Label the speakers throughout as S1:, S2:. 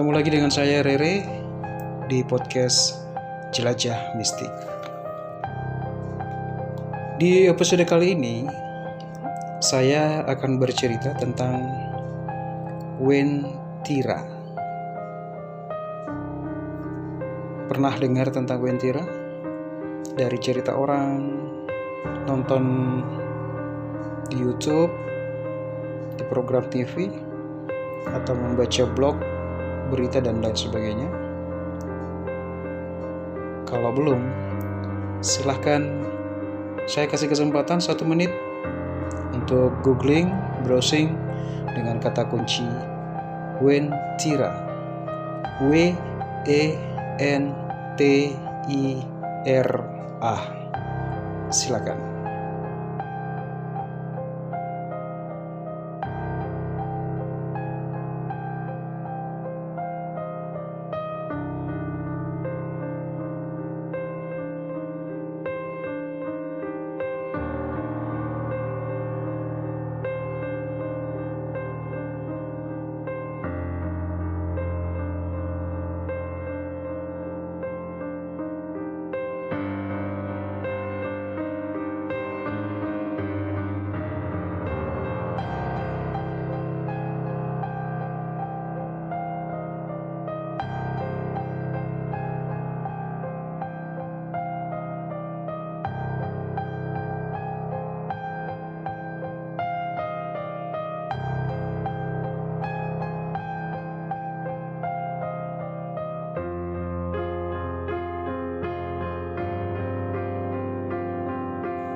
S1: Ketemu lagi dengan saya Rere di podcast Jelajah Mistik. Di episode kali ini saya akan bercerita tentang Wentira. Pernah dengar tentang Wentira? Dari cerita orang, nonton di YouTube, di program TV, atau membaca blog, berita, dan lain sebagainya? Kalau belum, silahkan saya kasih kesempatan satu menit untuk googling, browsing dengan kata kunci Wentira. W E N T I R A. Silakan.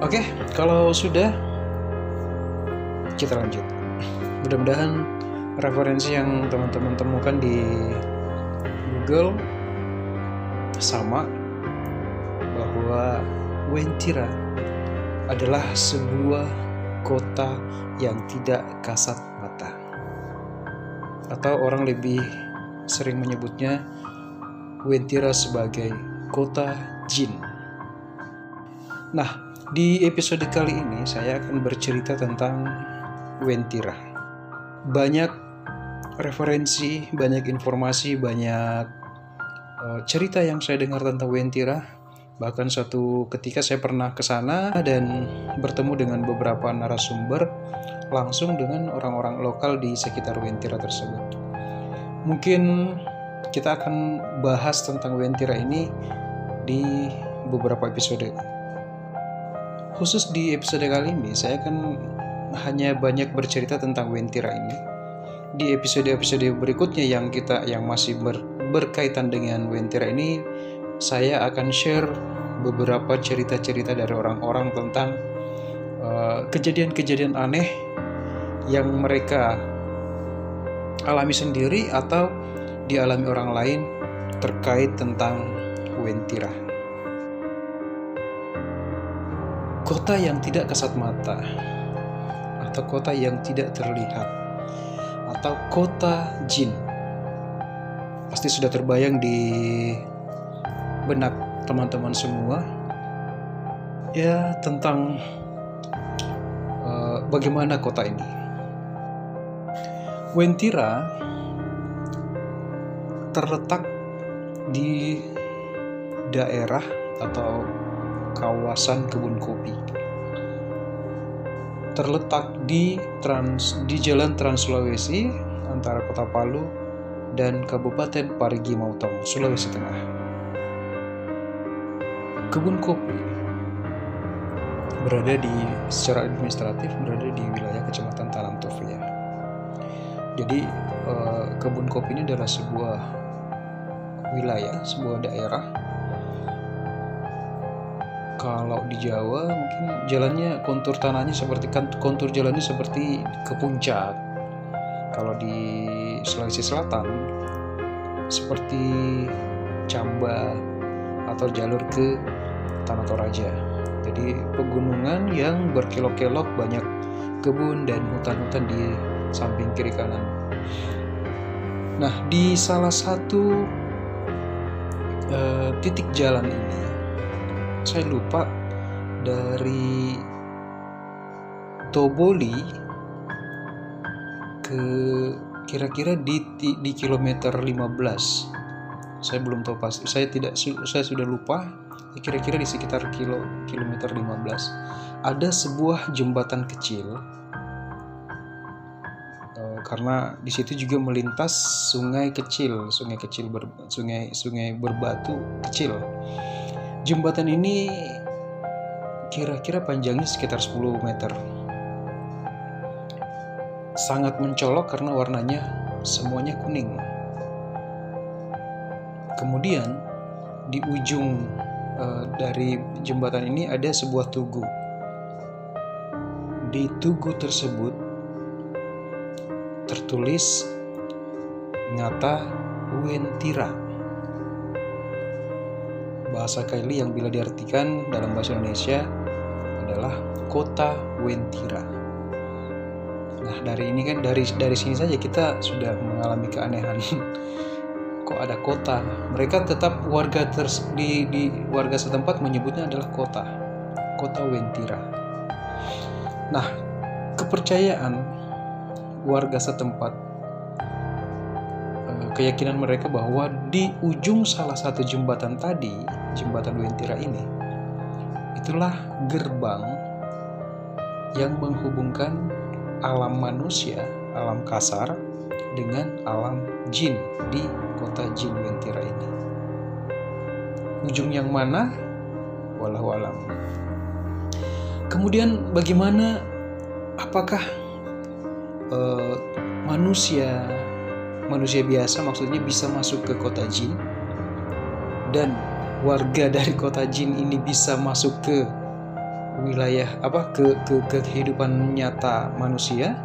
S1: Oke, kalau sudah kita lanjut. Mudah-mudahan referensi yang teman-teman temukan di Google sama bahwa Wentira adalah sebuah kota yang tidak kasat mata. Atau orang lebih sering menyebutnya Wentira sebagai kota jin. Nah, di episode kali ini saya akan bercerita tentang Wentira. Banyak referensi, banyak informasi, banyak uh, cerita yang saya dengar tentang Wentira. Bahkan suatu ketika saya pernah ke sana dan bertemu dengan beberapa narasumber langsung dengan orang-orang lokal di sekitar Wentira tersebut. Mungkin kita akan bahas tentang Wentira ini di beberapa episode Khusus di episode kali ini, saya akan hanya banyak bercerita tentang Wentira ini. Di episode-episode berikutnya yang kita yang masih ber, berkaitan dengan Wentira ini, saya akan share beberapa cerita-cerita dari orang-orang tentang kejadian-kejadian uh, aneh yang mereka alami sendiri atau dialami orang lain terkait tentang Wentira. Kota yang tidak kasat mata atau kota yang tidak terlihat atau kota jin. Pasti sudah terbayang di benak teman-teman semua. Ya tentang uh, bagaimana kota ini. Wentira terletak di daerah atau kawasan kebun kopi. Terletak di trans di Jalan Trans Sulawesi antara Kota Palu dan Kabupaten Parigi Motong, Sulawesi Tengah. Kebun kopi berada di secara administratif berada di wilayah Kecamatan Tanam Tovia. Jadi eh, kebun kopi ini adalah sebuah wilayah, sebuah daerah kalau di Jawa mungkin jalannya kontur tanahnya seperti kan kontur jalannya seperti ke puncak. Kalau di Sulawesi Selatan seperti Camba atau jalur ke Tanah Toraja. Jadi pegunungan yang berkelok-kelok banyak kebun dan hutan-hutan di samping kiri kanan. Nah di salah satu uh, titik jalan ini saya lupa. Dari Toboli ke kira-kira di, di di kilometer 15 saya belum tahu pasti saya tidak saya sudah lupa. Kira-kira di sekitar kilo kilometer 15 ada sebuah jembatan kecil eh, karena di situ juga melintas sungai kecil sungai kecil ber, sungai sungai berbatu kecil jembatan ini kira-kira panjangnya sekitar 10 meter sangat mencolok karena warnanya semuanya kuning. Kemudian di ujung uh, dari jembatan ini ada sebuah tugu. Di tugu tersebut tertulis ngata Wentira. Bahasa Kaili yang bila diartikan dalam bahasa Indonesia adalah kota Wentira. Nah dari ini kan dari dari sini saja kita sudah mengalami keanehan. Kok ada kota? Mereka tetap warga ters, di, di warga setempat menyebutnya adalah kota, kota Wentira. Nah kepercayaan warga setempat eh, keyakinan mereka bahwa di ujung salah satu jembatan tadi, jembatan Wentira ini, itulah gerbang yang menghubungkan alam manusia, alam kasar, dengan alam jin di kota jin Wentira ini. Ujung yang mana? Walau alam. Kemudian bagaimana? Apakah uh, manusia manusia biasa maksudnya bisa masuk ke kota jin dan warga dari kota jin ini bisa masuk ke wilayah apa ke, ke, ke kehidupan nyata manusia?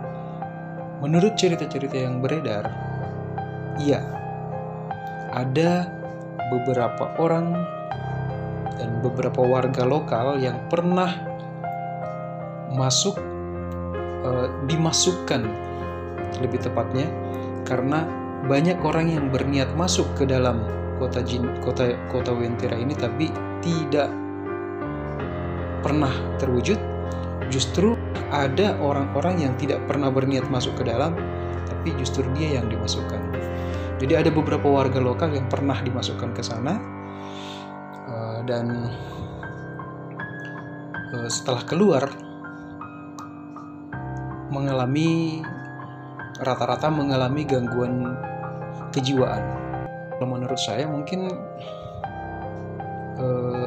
S1: Menurut cerita-cerita yang beredar iya ada beberapa orang dan beberapa warga lokal yang pernah masuk e, dimasukkan lebih tepatnya karena banyak orang yang berniat masuk ke dalam kota jin kota kota Wentira ini tapi tidak pernah terwujud, justru ada orang-orang yang tidak pernah berniat masuk ke dalam, tapi justru dia yang dimasukkan. Jadi ada beberapa warga lokal yang pernah dimasukkan ke sana eh, dan eh, setelah keluar mengalami rata-rata mengalami gangguan kejiwaan. Menurut saya mungkin eh,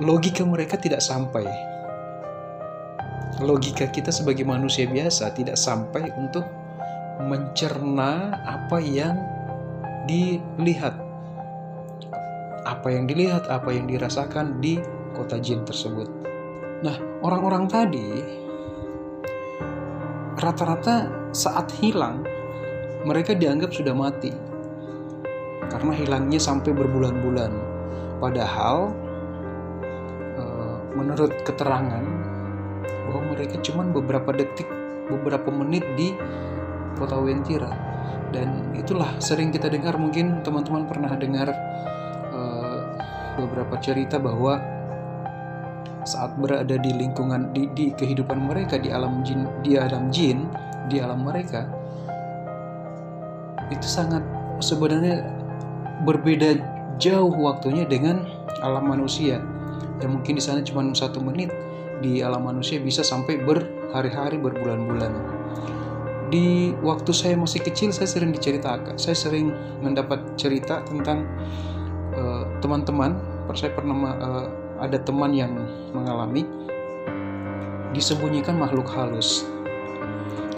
S1: logika mereka tidak sampai. Logika kita sebagai manusia biasa tidak sampai untuk mencerna apa yang dilihat. Apa yang dilihat, apa yang dirasakan di kota jin tersebut. Nah, orang-orang tadi rata-rata saat hilang mereka dianggap sudah mati karena hilangnya sampai berbulan-bulan. Padahal menurut keterangan bahwa mereka cuma beberapa detik, beberapa menit di kota Wentira dan itulah sering kita dengar mungkin teman-teman pernah dengar uh, beberapa cerita bahwa saat berada di lingkungan di, di kehidupan mereka di alam jin di alam jin di alam mereka itu sangat sebenarnya berbeda jauh waktunya dengan alam manusia. Yang mungkin di sana cuma satu menit di alam manusia bisa sampai berhari-hari berbulan-bulan. Di waktu saya masih kecil saya sering diceritakan saya sering mendapat cerita tentang uh, teman-teman. Saya pernah uh, ada teman yang mengalami disembunyikan makhluk halus.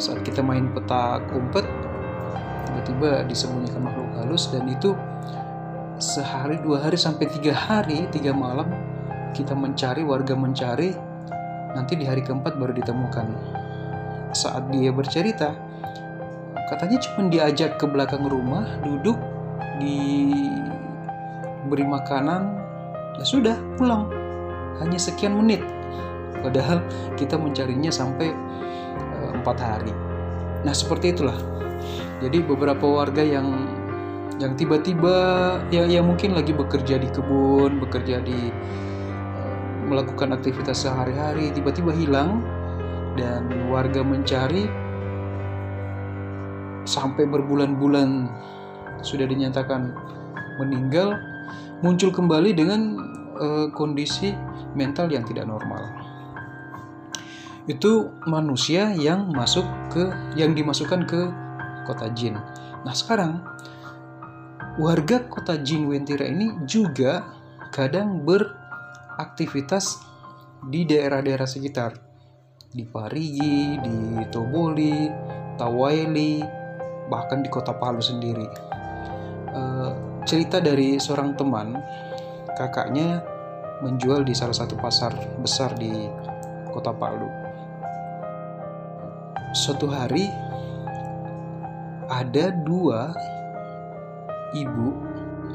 S1: Saat kita main petak umpet tiba-tiba disembunyikan makhluk halus dan itu sehari dua hari sampai tiga hari tiga malam kita mencari, warga mencari, nanti di hari keempat baru ditemukan. Saat dia bercerita, katanya cuma diajak ke belakang rumah, duduk, diberi makanan, ya sudah pulang. Hanya sekian menit. Padahal kita mencarinya sampai eh, empat hari. Nah seperti itulah. Jadi beberapa warga yang yang tiba-tiba ya, ya mungkin lagi bekerja di kebun, bekerja di melakukan aktivitas sehari-hari tiba-tiba hilang dan warga mencari sampai berbulan-bulan sudah dinyatakan meninggal muncul kembali dengan uh, kondisi mental yang tidak normal. Itu manusia yang masuk ke yang dimasukkan ke kota jin. Nah, sekarang warga kota Jin Wentira ini juga kadang beraktivitas di daerah-daerah sekitar. Di Parigi, di Toboli, Tawaili, bahkan di kota Palu sendiri. Uh, cerita dari seorang teman, kakaknya menjual di salah satu pasar besar di kota Palu. Suatu hari ada dua ibu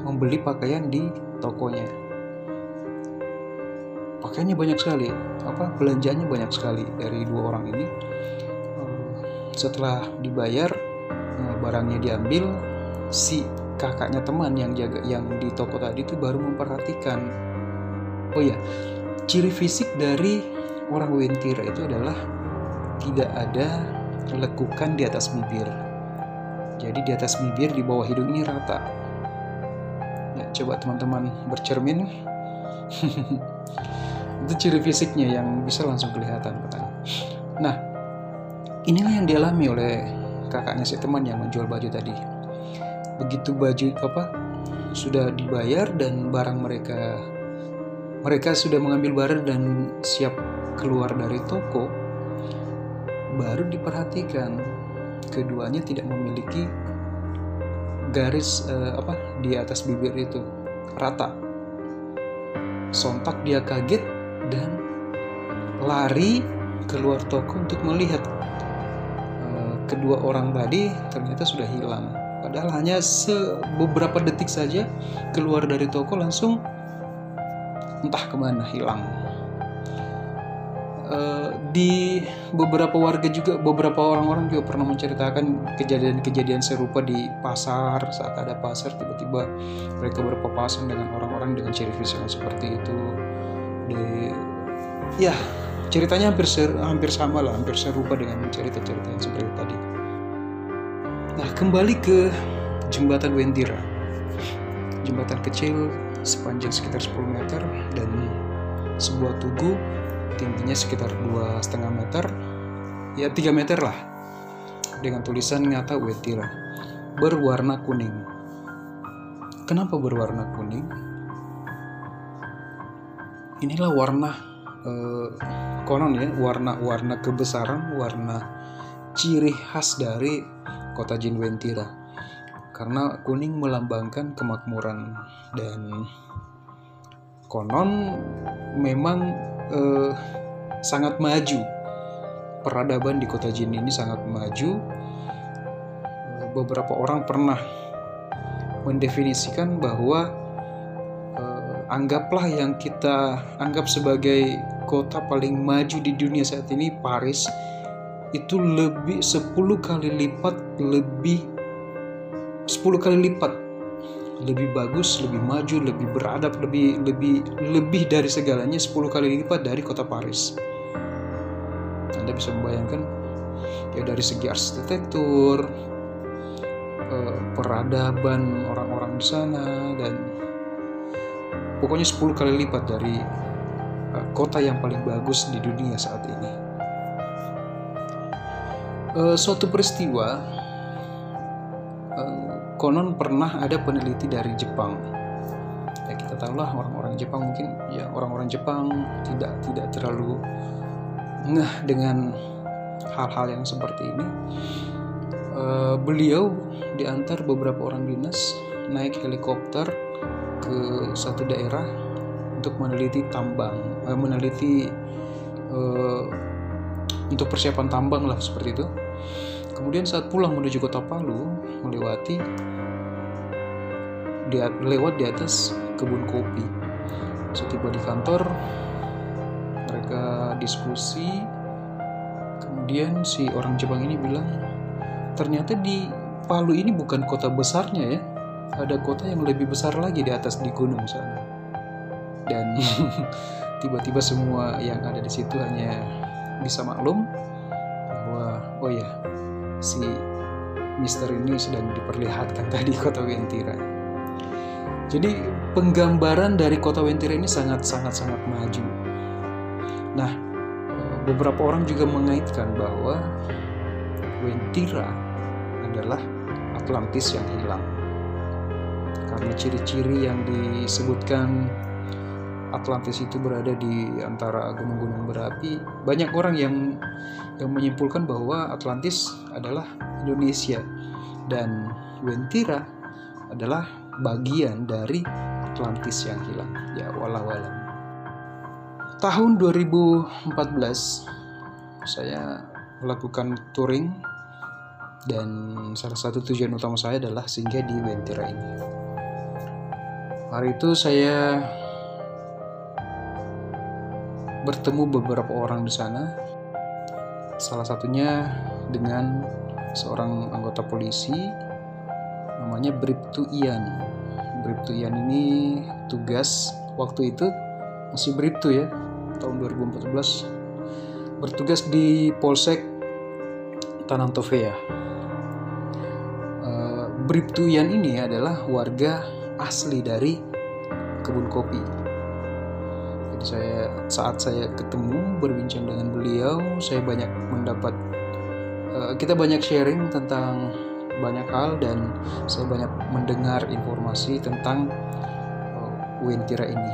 S1: membeli pakaian di tokonya. Pakaiannya banyak sekali, apa belanjanya banyak sekali dari dua orang ini. Setelah dibayar eh, barangnya diambil si kakaknya teman yang jaga yang di toko tadi itu baru memperhatikan. Oh ya ciri fisik dari orang wentira itu adalah tidak ada lekukan di atas bibir jadi di atas bibir di bawah hidung ini rata. Ya, coba teman-teman bercermin. Itu ciri fisiknya yang bisa langsung kelihatan nah inilah yang dialami oleh kakaknya si teman yang menjual baju tadi. Begitu baju apa sudah dibayar dan barang mereka mereka sudah mengambil barang dan siap keluar dari toko baru diperhatikan keduanya tidak memiliki garis uh, apa di atas bibir itu rata sontak dia kaget dan lari keluar toko untuk melihat kedua orang tadi ternyata sudah hilang. Padahal hanya beberapa detik saja keluar dari toko langsung entah ke mana hilang. Uh, di beberapa warga juga beberapa orang-orang juga pernah menceritakan kejadian-kejadian serupa di pasar saat ada pasar tiba-tiba mereka berpapasan dengan orang-orang dengan ciri fisik seperti itu. Di ya ceritanya hampir ser, hampir sama lah hampir serupa dengan cerita-cerita yang seperti tadi. Nah kembali ke jembatan Wendira. Jembatan kecil sepanjang sekitar 10 meter dan sebuah tugu tingginya sekitar dua setengah meter ya 3 meter lah dengan tulisan nyata Wendira berwarna kuning kenapa berwarna kuning inilah warna eh, konon ya warna-warna kebesaran, warna ciri khas dari kota Jinwentira. Karena kuning melambangkan kemakmuran dan konon memang eh, sangat maju. Peradaban di kota Jin ini sangat maju. Beberapa orang pernah mendefinisikan bahwa eh, anggaplah yang kita anggap sebagai kota paling maju di dunia saat ini Paris itu lebih 10 kali lipat lebih 10 kali lipat lebih bagus, lebih maju, lebih beradab, lebih lebih lebih dari segalanya 10 kali lipat dari kota Paris. Anda bisa membayangkan ya dari segi arsitektur, eh, peradaban orang-orang di sana dan pokoknya 10 kali lipat dari Eh, kota yang paling bagus di dunia saat ini. Uh, suatu peristiwa, konon pernah ada peneliti dari Jepang. Ya kita tahulah orang-orang Jepang mungkin ya orang-orang Jepang tidak tidak terlalu ngeh dengan hal-hal yang seperti ini. Uh, beliau diantar beberapa orang dinas naik helikopter ke satu daerah untuk meneliti tambang, eh, meneliti eh, untuk persiapan tambang lah seperti itu. Kemudian saat pulang menuju kota Palu, melewati dia lewat di atas kebun kopi. Setiba di kantor, mereka diskusi. Kemudian si orang Jepang ini bilang, ternyata di Palu ini bukan kota besarnya ya, ada kota yang lebih besar lagi di atas di gunung sana dan tiba-tiba semua yang ada di situ hanya bisa maklum bahwa oh ya si misteri ini sedang diperlihatkan tadi kota Wentira. Jadi penggambaran dari kota Wentira ini sangat sangat sangat maju. Nah, beberapa orang juga mengaitkan bahwa Wentira adalah Atlantis yang hilang. Karena ciri-ciri yang disebutkan Atlantis itu berada di antara gunung-gunung berapi, banyak orang yang yang menyimpulkan bahwa Atlantis adalah Indonesia dan Wentira adalah bagian dari Atlantis yang hilang. Ya walau walau. Tahun 2014 saya melakukan touring dan salah satu tujuan utama saya adalah singgah di Wentira ini. Hari itu saya bertemu beberapa orang di sana. Salah satunya dengan seorang anggota polisi namanya Bribtu Ian. Bribtu Ian ini tugas waktu itu masih Bribtu ya, tahun 2014 bertugas di Polsek Tanantovea. Uh, Bribtu Ian ini adalah warga asli dari kebun kopi saya saat saya ketemu berbincang dengan beliau saya banyak mendapat uh, kita banyak sharing tentang banyak hal dan saya banyak mendengar informasi tentang uh, Wentira ini.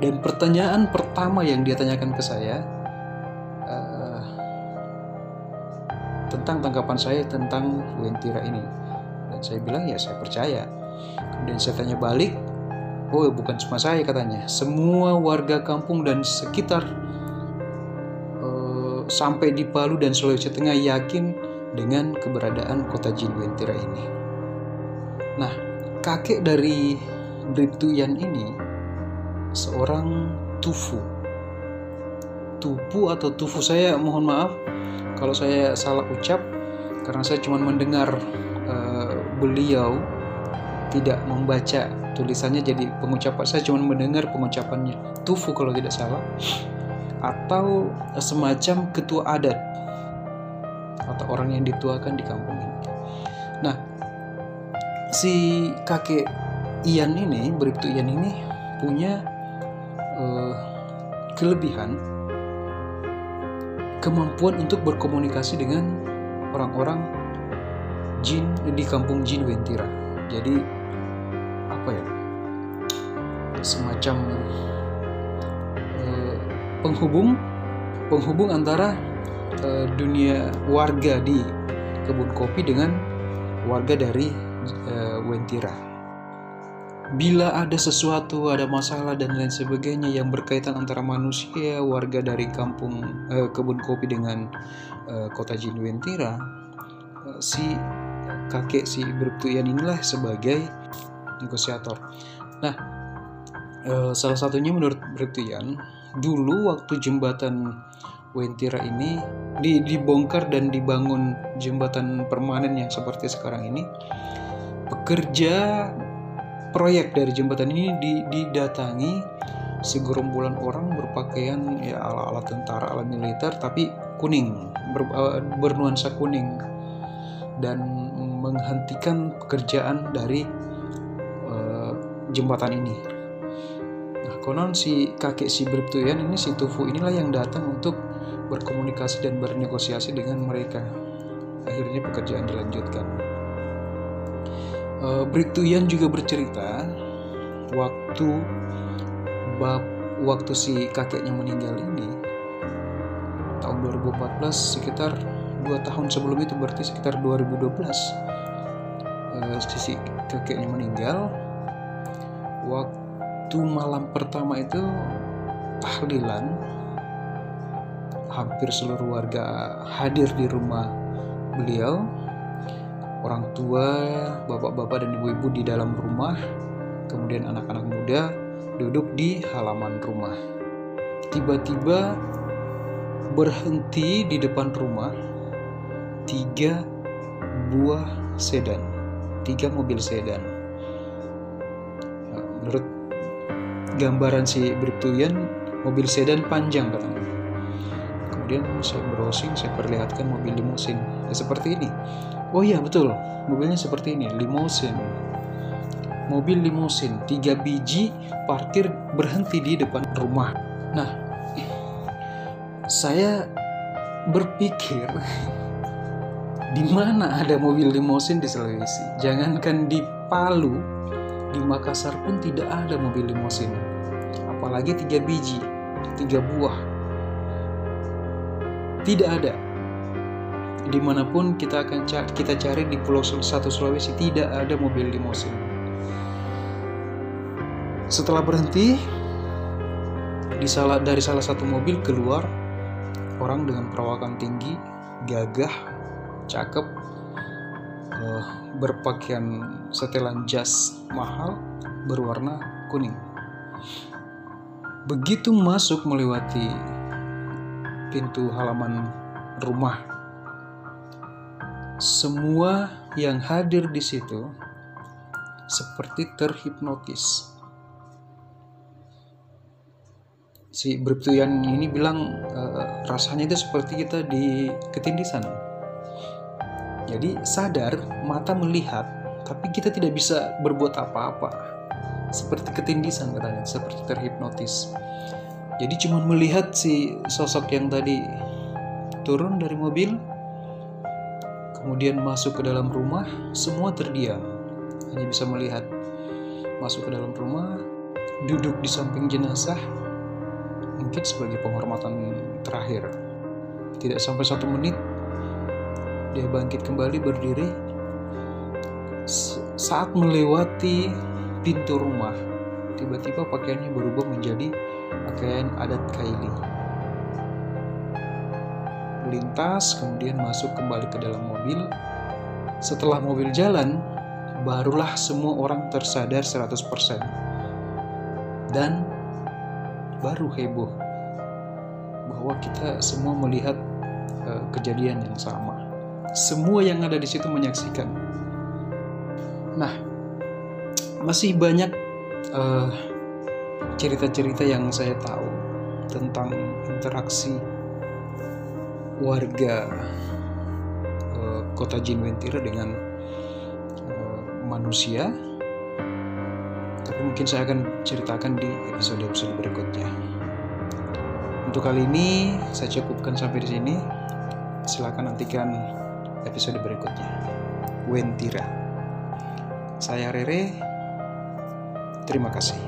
S1: Dan pertanyaan pertama yang dia tanyakan ke saya uh, tentang tanggapan saya tentang Wentira ini. Dan saya bilang ya saya percaya. Kemudian saya tanya balik Oh, bukan cuma saya katanya, semua warga kampung dan sekitar uh, sampai di Palu dan Sulawesi Tengah yakin dengan keberadaan kota Jinwentira ini. Nah, kakek dari Bribtuyan ini seorang tufu. Tupu atau tufu saya mohon maaf kalau saya salah ucap karena saya cuma mendengar uh, beliau tidak membaca tulisannya jadi pengucapan saya cuma mendengar pengucapannya tufu kalau tidak salah atau semacam ketua adat atau orang yang dituakan di kampung ini. Nah, si kakek Ian ini, Bribtu Ian ini punya uh, kelebihan kemampuan untuk berkomunikasi dengan orang-orang jin di kampung jin Wentira. Jadi semacam uh, penghubung penghubung antara uh, dunia warga di kebun kopi dengan warga dari uh, Wentira. Bila ada sesuatu, ada masalah dan lain sebagainya yang berkaitan antara manusia, warga dari kampung uh, kebun kopi dengan uh, kota Jin Wentira, uh, si kakek si Briptuyan inilah sebagai negosiator. Nah, e, salah satunya menurut Britian, dulu waktu jembatan Wentira ini di, dibongkar dan dibangun jembatan permanen yang seperti sekarang ini, pekerja proyek dari jembatan ini didatangi segerombolan orang berpakaian ya ala-ala tentara ala militer tapi kuning ber, uh, bernuansa kuning dan menghentikan pekerjaan dari jembatan ini. Konon si kakek si Briptuyan ini si Tufu inilah yang datang untuk berkomunikasi dan bernegosiasi dengan mereka. Akhirnya pekerjaan dilanjutkan. Uh, Briptuyan juga bercerita waktu bab waktu si kakeknya meninggal ini tahun 2014 sekitar dua tahun sebelum itu berarti sekitar 2012 uh, si kakeknya meninggal waktu malam pertama itu tahlilan. Hampir seluruh warga hadir di rumah beliau. Orang tua bapak-bapak dan ibu-ibu di dalam rumah. Kemudian anak-anak muda duduk di halaman rumah. Tiba-tiba berhenti di depan rumah tiga buah sedan tiga mobil sedan. Menurut gambaran si Briptuyan mobil sedan panjang katanya. Kemudian saya browsing saya perlihatkan mobil limusin ya seperti ini. Oh iya betul. Mobilnya seperti ini limousine. Mobil limousine tiga biji parkir berhenti di depan rumah. Nah saya berpikir di mana ada mobil limousine di Sulawesi? Jangankan di Palu di Makassar pun tidak ada mobil limousine apalagi tiga biji tiga buah. Tidak ada. Di mana pun kita akan cari, kita cari di pulau satu Sulawesi tidak ada mobil limousine setelah berhenti di salah dari salah satu mobil keluar orang dengan perawakan tinggi gagah cakep uh, berpakaian setelan jas mahal berwarna kuning begitu masuk melewati pintu halaman rumah semua yang hadir di situ seperti terhipnotis si Briptuyan ini bilang uh, rasanya itu seperti kita di ketindisan. Jadi sadar mata melihat tapi kita tidak bisa berbuat apa-apa. Seperti ketindisan katanya, seperti terhipnotis. Jadi cuma melihat si sosok yang tadi turun dari mobil kemudian masuk ke dalam rumah, semua terdiam. Hanya bisa melihat masuk ke dalam rumah, duduk di samping jenazah, mungkin sebagai penghormatan terakhir. Tidak sampai satu menit, dia bangkit kembali berdiri. Saat melewati pintu rumah, tiba-tiba pakaiannya berubah menjadi pakaian adat Kaili. Lintas, kemudian masuk kembali ke dalam mobil. Setelah mobil jalan, barulah semua orang tersadar 100%. Dan baru heboh bahwa kita semua melihat uh, kejadian yang sama. Semua yang ada di situ menyaksikan. Nah, masih banyak eh, cerita-cerita yang saya tahu tentang interaksi warga uh, kota Jinwentira dengan uh, manusia tapi mungkin saya akan ceritakan di episode-episode berikutnya. Untuk kali ini saya cukupkan sampai di sini. Silakan nantikan episode berikutnya. Wentira. Saya Rere. Terima kasih.